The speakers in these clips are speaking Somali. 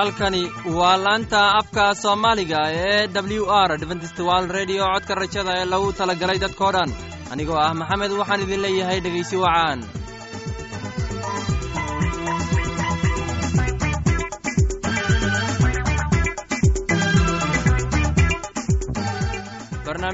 halkani waa laanta afka soomaaliga ee w r dventstwal redio codka rajada ee lagu talagalay dadkoo dhan. Anigoo ah maxamed waxaan idin leeyahay dhegaysi wacaan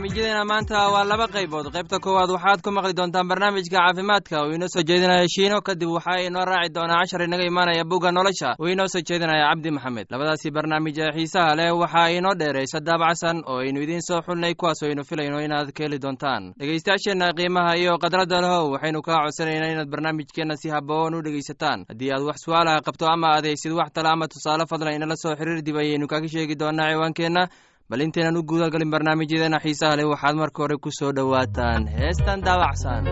barnaamijyadeena maanta waa laba qaybood. Qaybta koowaad waxaad ku maqli doontaan barnaamijka caafimaadka. Uu inoo soo jeedinaya shiino kadib waxaa inoo raaci doonaa cashar inaga imaanaya bugga nolosha. Uu inoo soo jeedinaya cabdi maxamed. Labadaasi barnaamij ee xiisaha leh waxaa inoo dheeraysa daabacsan oo aynu idiin soo xulnay kuwaas aynu filayno inaad ka heli doontaan. Dhegaystayaasheenna qiimaha iyo khadradda lehow waxaynu kaa codsanaynaa inaad barnaamijkeenna si haboon u dhegaysataan. Haddii aad wax su'aalaha qabto ama adaysid wax tale ama tusaale fadlan inala soo xiriir dib ayaynu kaga sheegi doonaa ciwaankeenna bal intaynan u guudagalin barnaamijyadeena xiisaha leh waxaad marka hore ku soo dhowaataan. Heestan daawacsan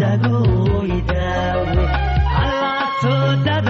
daawe alaabtoodada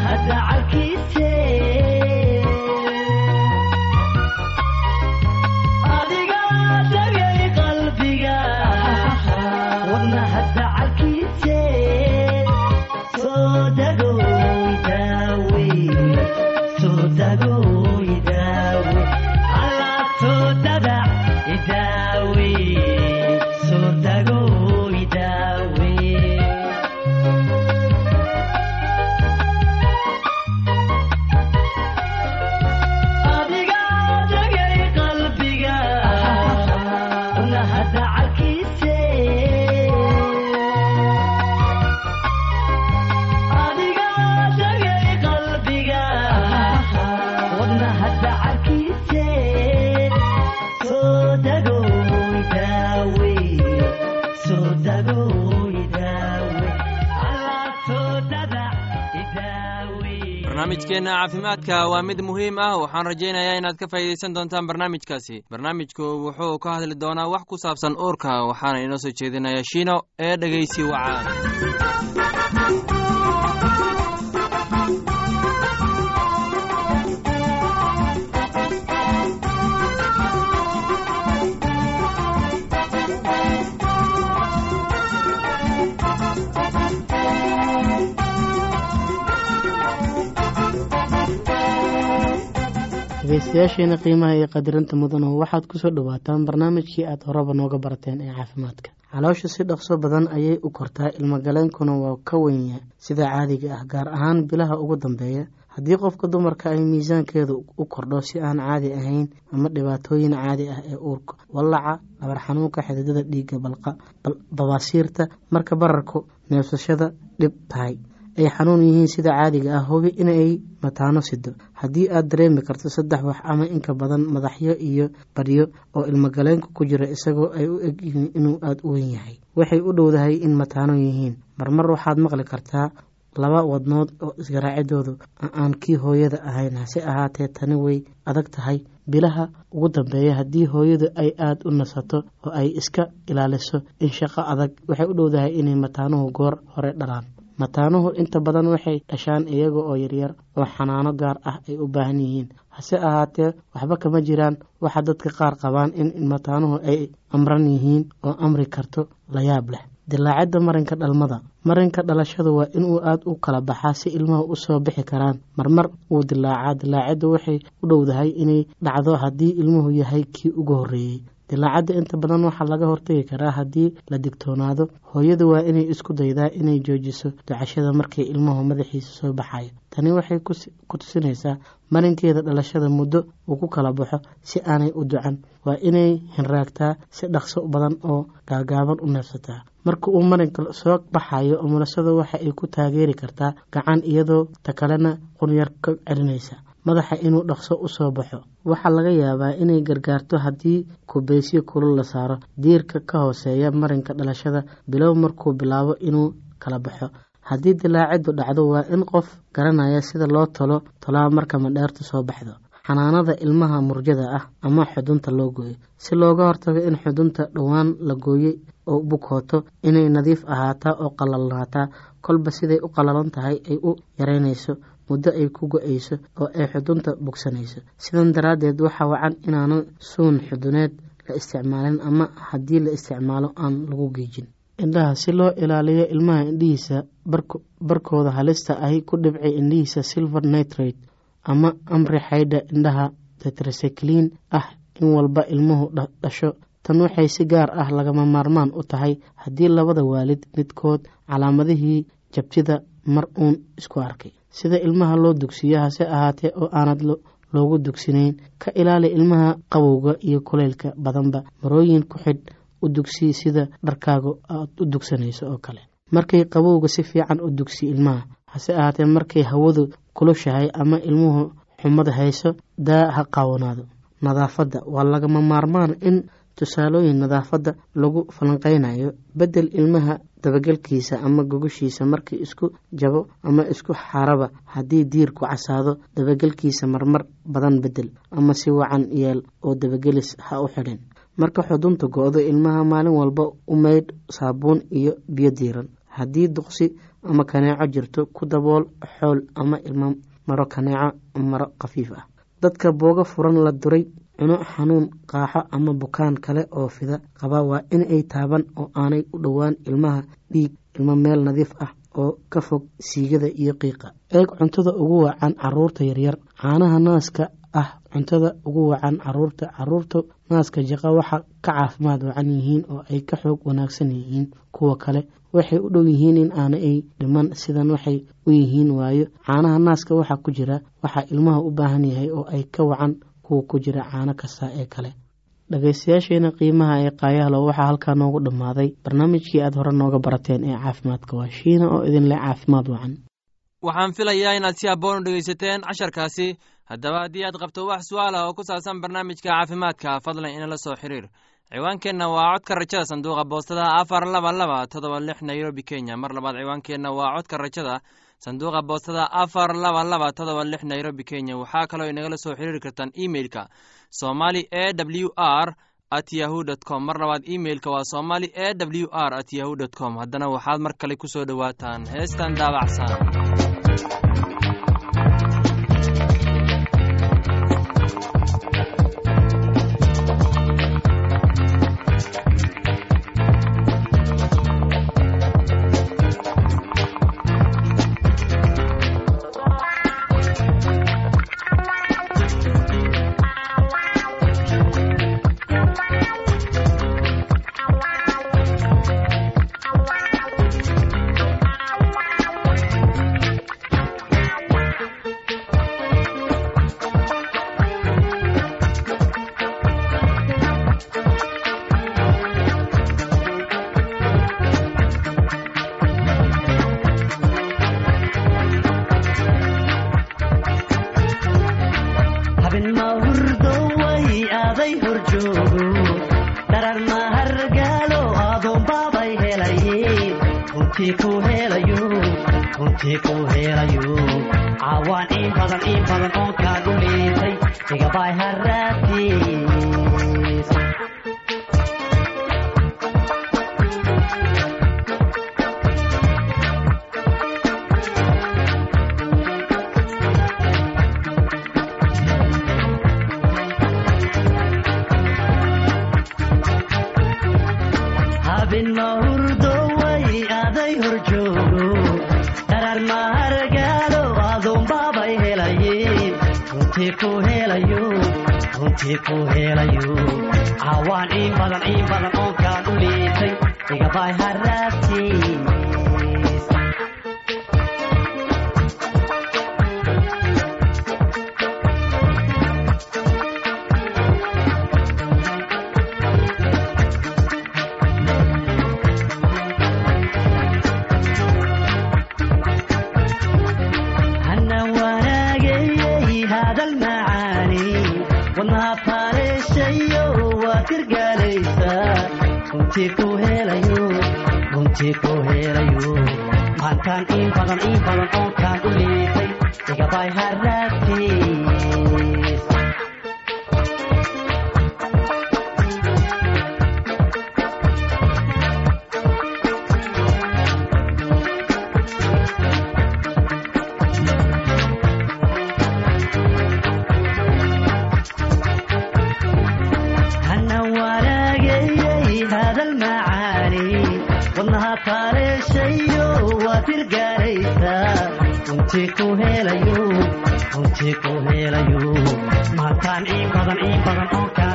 unaha dacalkiise barnaamijkeenna caafimaadka waa mid muhiim ah waxaan rajaynayaa inaad ka faa'iidaysan doontaan barnaamijkaasi. Barnaamijku wuxuu ka hadli doonaa wax ku saabsan uurka waxaana inoo soo jeedinaya shiino ee dhegaysi wacaan dhegeystayaasheena qiimaha iyo qadirinta mudanu waxaad ku soo dhawaataan barnaamijkii aad horeba nooga barateen ee caafimaadka. Caloosha si dhaqso badan ayay u kortaa ilmogaleenkuna waa ka wenya sida caadiga ah gaar ahaan bilaha ugu dambeeya haddii qofka dumarka ay miisaankeedu u kordho si aan caadi ahayn ama dhibaatooyin caadi ah ee uurka wallaca dhabar xanuunka xididada dhiigga balqa babaasiirta marka bararku neefsashada dhib tahay ay xanuun yihiin sida caadiga ah. Hubi inay mataano sido haddii aad dareemi karto saddex wax ama inka badan madaxyo iyo baryo oo ilmogaleenka ku jira isagoo ay u eg yihiin inuu aada u wen yahay. Waxay u dhowdahay in mataano yihiin. Marmar waxaad maqli kartaa laba wadnood oo isgaraacidoodu aan kii hooyada ahayn. Hase ahaatee tani way adag tahay. Bilaha ugu dambeeya haddii hooyadu ay aada u nasato oo ay iska ilaaliso in shaqo adag waxay u dhowdahay inay mataanuhu goor hore dhalaan mataanuhu inta badan waxay dhashaan iyaga oo yaryar oo xanaano gaar ah ay u baahan yihiin. Hase ahaatee waxba kama jiraan. Waxa dadka qaar qabaan in mataanuhu ay amran yihiin oo amri karto layaab leh. Dilaacidda marinka dhalmada. Marinka dhalashadu waa inuu aada u kala baxaa si ilmaha u soo bixi karaan. Marmar wuu dilaacaa. Dilaaciddu waxay u dhowdahay inay dhacdo haddii ilmuhu yahay kii ugu horreeyey dilaacadda inta badan waxaa laga hortagi karaa haddii la digtoonaado. Hooyadu waa inay isku daydaa inay joojiso ducashada markii ilmuhu madaxiisa soo baxayo. Tani waxay ku tusinaysaa marinkeeda dhalashada muddo uu ku kala baxo si aanay u ducan waa inay hinraagtaa si dhaqso badan oo gaagaaban u neefsataa. Marka uu marinka soo baxayo umulasadu waxa ay ku taageeri kartaa gacan iyadoo ta kalena qunyar ka celinaysa madaxa inuu dhaqso u soo baxo. Waxaa laga yaabaa inay gargaarto haddii kubaysyo kulul la saaro. Diirka ka hooseeya marinka dhalashada bilow markuu bilaabo inuu kala baxo. Haddii dilaaciddu dhacdo waa in qof garanaya sida loo talo tolaa marka madheertu soo baxdo. Xanaanada ilmaha murjada ah ama xudunta loo gooyo. Si looga hortago in xudunta dhowaan la gooyey oo bukooto inay nadiif ahaataa oo qalalnaataa kolba siday u qalalan tahay ay u yareynayso muddo ay ku go'ayso oo ay xudunta bogsanayso. Sidan daraaddeed waxaa wacan inaanan suun xuduneed la isticmaalin ama haddii la isticmaalo aan lagu geejin indhaha si loo ilaaliyo ilmaha indhihiisa barkooda halista ahi ku dhibcay indhihiisa silver nitrate ama amri xaydha indhaha tetrasekliin ah in walba ilmuhu dhasho. Tan waxay si gaar ah lagama maarmaan u tahay haddii labada waalid midkood calaamadihii jabtida mar uun isku arkay sida ilmaha loo dugsiyo hase ahaatee oo aanad loogu dugsinayn. Ka ilaali ilmaha qabowga iyo kuleylka badanba. Marooyin ku xidh u dugsi sida dharkaaga aad u dugsanayso oo kale. Markay qabowga si fiican u dugsi ilmaha. Hase ahaatee markay hawadu kulushahay ama ilmuhu xumad hayso daa ha qaawanaado. Nadaafadda waa lagama maarmaan in tusaalooyin nadaafadda lagu falanqeynayo. Bedel ilmaha dabagelkiisa ama gogoshiisa markii isku jabo ama isku xaraba haddii diirku casaado dabagelkiisa marmar badan bedel ama si wacan yeel oo dabagelis ha u xidhin. Marka xudunta go-do ilmaha maalin walba u maydh saabuun iyo biyo diiran haddii duqsi ama kaneeco jirto ku dabool xool ama ilmo maro kaneeco maro khafiif ah. Dadka boogo furan la duray cuno xanuun qaaxo ama bukaan kale oo fida. Qaba waa in ay taaban oo aanay u dhowaan ilmaha dhiig ilmo meel nadiif ah oo ka fog siigada iyo qiiqa. Eeg cuntada ugu wacan carruurta yaryar. Caanaha naaska ah cuntada ugu wacan carruurta. Caruurta naaska jaqa waxa ka caafimaad wacan yihiin oo ay ka xoog wanaagsan yihiin kuwa kale. Waxay u dhow yihiin in aana ay dhiman sidan waxay u yihiin waayo. Caanaha naaska waxaa ku jira waxaa ilmaha u baahan yahay oo ay ka wacan kuwa ku jira caano kasta ee kale. Dhagaystayaasheena qiimaha ee qaayahlo waxaa halkaa noogu dhammaaday. Barnaamijkii aad hore nooga barateen ee caafimaadka waa shiina oo idinleh caafimaad wacan. Waxaan filayaa inaad si habboon u dhegaysateen casharkaasi. Haddaba haddii aad qabto wax su'aal ah oo ku saabsan barnaamijka caafimaadka fadlan inala soo xiriir. Ciwaankeenna waa codka rajada sanduuqa boostada afar laba laba todoba lix nairobi kenya. Mar labaad ciwaankeenna waa codka rajada sanduuqa boostada afar laba laba todoba lix nairobi kenya. Waxaa kaloo inagala soo xiriiri kartaan emeilka somali e w r at yahu dt com. Mar labaad emeilka waa somali e w r at yahu dt com. Haddana waxaad mar kale ku soo dhowaataan. Heestan daabacsan badan in runtii ku helayo caawaan in badan in badan oon kaan u liitay haraatiis runtii ku helayo maantaan in badan in badan oon kaan u liitay igabay haraagtiis badan ii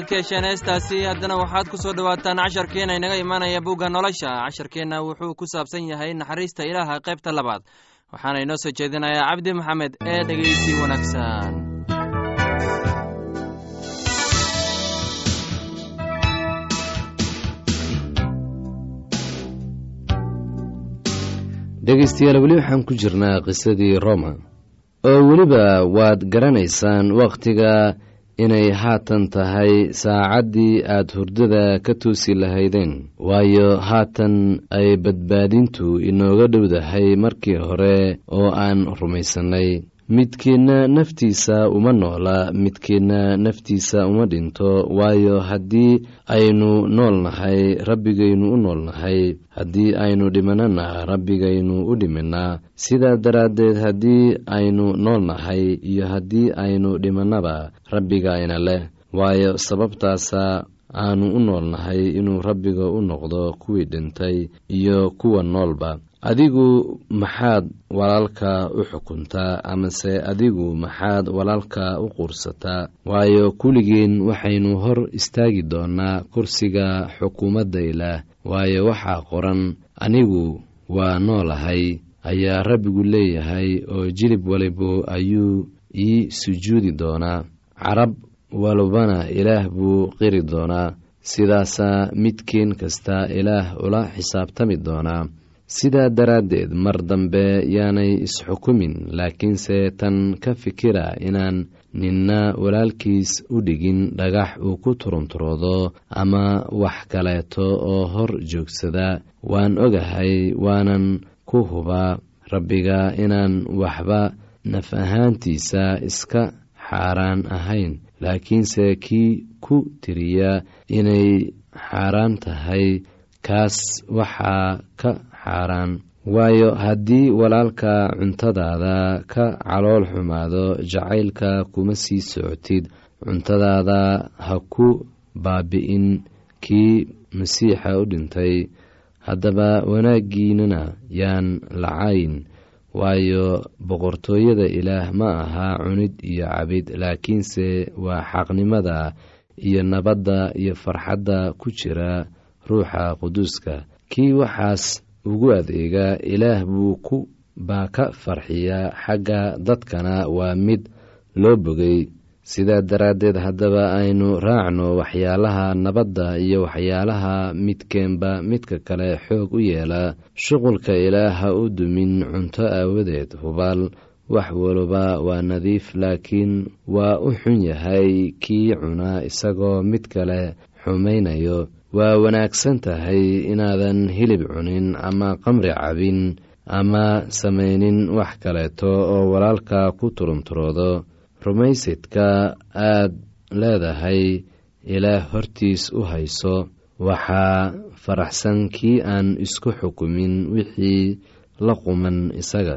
hesheen heestaasi haddana waxaad ku soo dhowaataan casharkeenna inaga imaanaya bugga nolosha. Casharkeenna wuxuu ku saabsan yahay naxariista ilaaha qaybta labaad. Waxaana inoo soo jeedinayaa cabdi maxamed ee dhegeysi wanaagsan. Dhegaystayaal weli waxaan ku jirnaa qisadii roma. Oo weliba waad garanaysaan wakhtiga inay haatan tahay saacaddii aad hurdada ka toosi lahaydeen. Waayo haatan ay badbaadintu inooga dhowdahay markii hore oo aan rumaysannay midkiinna naftiisa uma noola midkiinna naftiisa uma dhinto waayo haddii aynu nool nahay rabbigaynu u nool nahay haddii aynu dhimanana rabbigaynu u dhiminaa sidaa daraaddeed haddii aynu nool nahay iyo haddii aynu dhimannaba rabbigayna leh. Waayo sababtaasa aanu u nool nahay inuu rabbiga u noqdo kuwii dhintay iyo kuwa noolba adigu maxaad walaalka u xukuntaa amase adigu maxaad walaalka u quursataa waayo kulligeen waxaynu hor istaagi doonaa kursiga xukuumadda ilaah waayo waxaa qoran anigu waa noolahay ayaa rabbigu leeyahay oo jilib walibo ayuu ii sujuudi doonaa. Carab walbana ilaah buu qiri doonaa. Sidaasaa midkiin kasta ilaah ula xisaabtami doonaa sidaa daraaddeed mar dambe yaanay isxukumin laakiinse tan ka fikira inaan ninna walaalkiis u dhigin dhagax uu ku turunturoodo ama wax kaleeto oo hor joogsada waan ogahay waanan ku hubaa rabbiga inaan waxba naf ahaantiisa iska xaaraan ahayn. Laakiinse kii ku tiriya inay xaaraan tahay kaas waxaa ka xaaraan. Waayo haddii walaalka cuntadaada ka calool xumaado jacaylka kuma sii socotid. Cuntadaada ha ku baabi'in kii masiixa u dhintay. Haddaba wanaaggiinana yaan lacayn. Waayo boqortooyada ilaah ma aha cunid iyo cabid laakiinse waa xaqnimada iyo nabadda iyo farxadda ku jira ruuxa quduuska. Kii waxaas ugu adeega ilaah buu ku baa ka farxiya. Xagga dadkana waa mid loo bogay sidaa daraaddeed haddaba aynu raacno waxyaalaha nabadda iyo waxyaalaha midkeenba midka kale xoog u yeela. Shuqulka ilaah ha u dumin cunto aawadeed hubaal. Wax waliba waa nadiif laakiin waa u xun yahay kii cuna isagoo mid kale xumaynayo waa wanaagsan tahay inaadan hilib cunin ama qamri cabin ama samaynin wax kaleeto oo walaalka ku turunturoodo rumaysidka aad leedahay ilaah hortiis u hayso. Waxaa faraxsan kii aan isku xukumin wixii la quman isaga.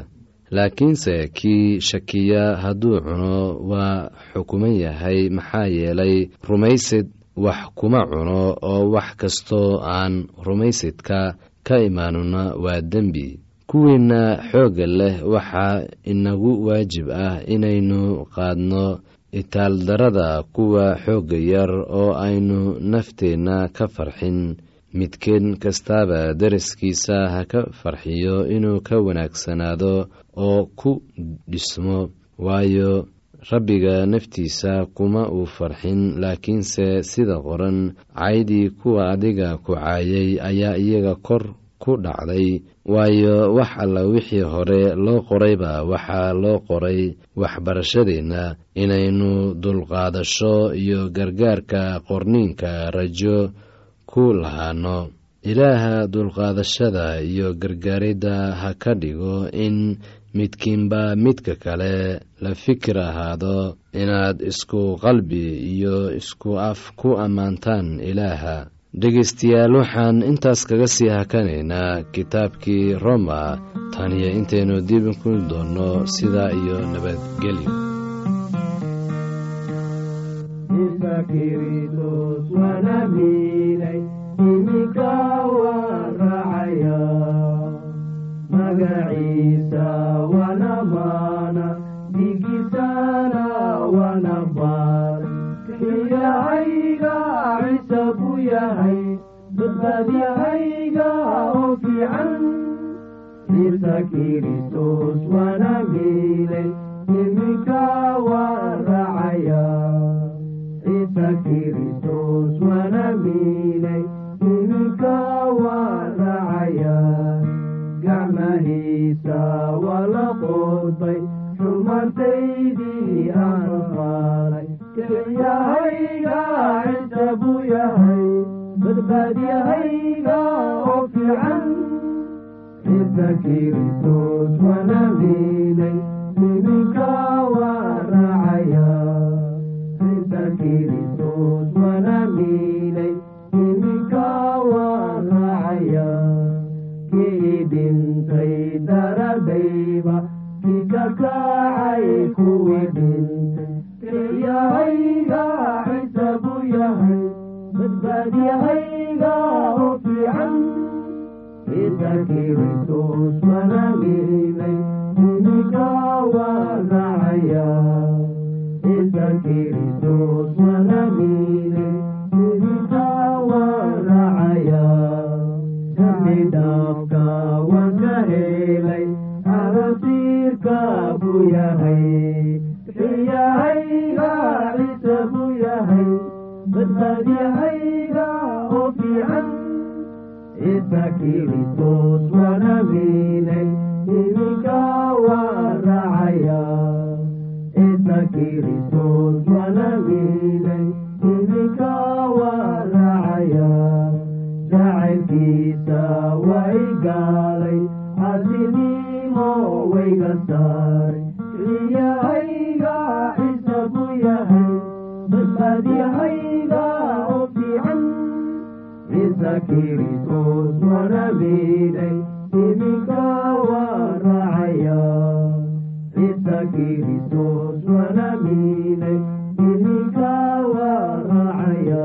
Laakiinse kii shakiya hadduu cuno waa xukuman yahay maxaa yeelay rumaysid wax kuma cuno oo wax kastoo aan rumaysidka ka imaanuna waa dembi. Kuwiinna xoogga leh waxaa inagu waajib ah inaynu qaadno itaaldarada kuwa xoogga yar oo aynu nafteenna ka farxin. Midkeen kastaaba daraskiisa ha ka farxiyo inuu ka wanaagsanaado oo ku dhismo. Waayo rabbiga naftiisa kuma uu farxin laakiinse sida qoran caydii kuwa adiga ku caayay ayaa iyaga kor ku dhacday. Waayo wax alla wixii hore loo qorayba waxaa loo qoray. Waxbarashadeenna inaynu dulqaadasho iyo gargaarka qorniinka rajo ku lahaano. Ilaaha dulqaadashada iyo gargaaridda ha ka dhigo in midkiinba midka kale la fikir ahaado inaad isku qalbi iyo isku af ku ammaantaan ilaaha. Dhegaystayaal waxaan intaas kaga sii hakanaynaa kitaabkii roma. Tan iyo intaynu dib ku doonno sidaa iyo nabadgelyo magaciisa wana maana digisana wana baar kiyahayga ciise buu yahay badbaadiyahayga oo fiican ciise kiristos wana miilay iminka waan raacaya ciise kiristos wana miilay iminka waan raacaya gacmahiisa waa la qoodbay xumantaydii aan qaalay kelyahayga ciise buu yahay badbaadiyahayga oo fiican ciise kiristos wana miilay iminka waa raacaya ciise kiristos wana miilay iminka waa dhintay daradayba kii ka kacay kuwii dhintay kelyahayga ciise buu yahay badbaadiyahayga oo fiican ciise kiristos wana miilay iminka waa raacaya ciise kiristos wana miilay iminka waa raacaya dambidhaafka waan ka helay arasiirka buu yahay xiyahayga ciise buu yahay jacaylkiisa way gaalay casinimo wayga saaray ciyahayga ciise buu yahay badbaadiyahayga oo fiican ciise kiristos wana miilay iminka waa raacaya ciise kiristos wana miilay iminka waa raacaya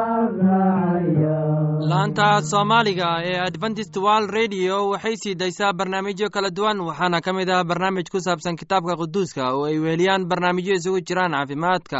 laanta soomaaliga ee adventist world radio waxay sii daysaa barnaamijyo kala duwan waxaana ka mid ah barnaamij ku saabsan kitaabka quduuska oo ay weeliyaan barnaamijyo isugu jiraan caafimaadka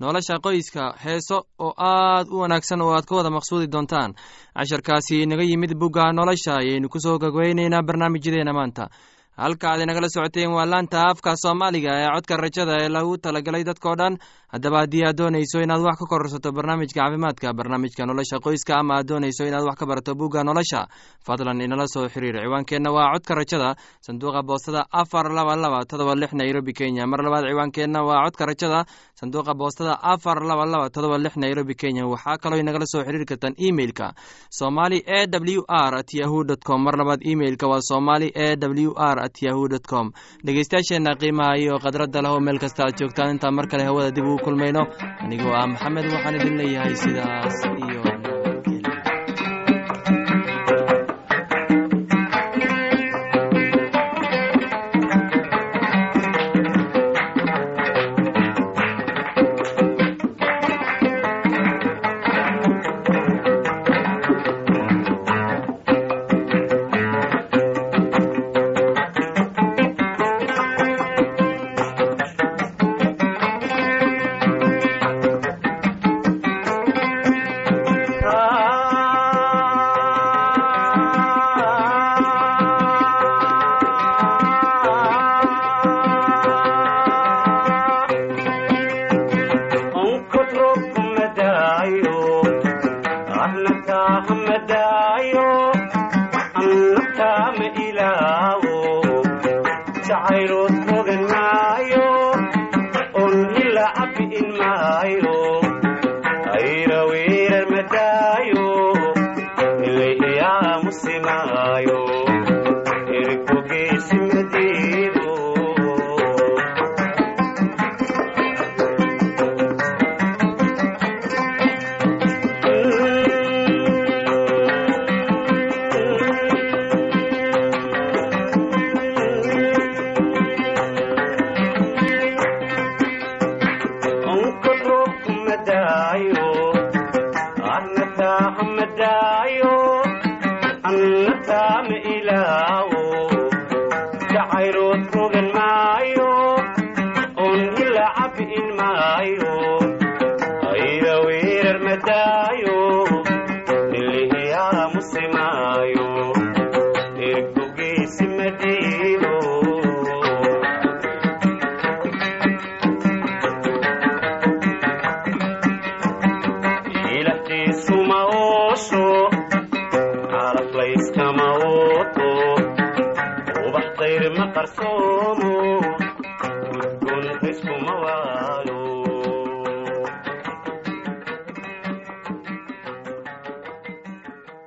nolosha qoyska heeso oo aad u wanaagsan oo aad ka wada maqsuudi doontaan. Casharkaasi inaga yimid bugga nolosha ayaynu ku soo gogweyneynaa barnaamijyadeena maanta. Halka aad inagala socoteen waa laanta afka soomaaliga ee codka rajada ee lagu talagalay dadkao dhan haddaba haddii aad doonayso inaad wax ka kororsato barnaamijka caafimaadka barnaamijka nolosha qoyska ama aad doonayso inaad wax ka barato bugga nolosha fadlan inala soo xiriir ciwaankeenna waa codka rajada sanduuqa boostada afar laba laba todoba lix nairobi kenya. Mar labaad ciwaankeenna waa codka rajada sanduuqa boostada afar laba laba todoba lix nairobi kenya. Waxaa kaloo inagala soo xiriiri kartaan emeilka somali e w r at yahu dt com. Mar labaad emeilka waa somali e w r at yahu dt com. Dhegeystayaasheenna qiimaha iyo khadradda leh meel kasta aad joogtaan. Intaan mar kale hawada dib ugu kulmayno. Anigoo ah maxamed waxaan idin leeyahay sidaas iyo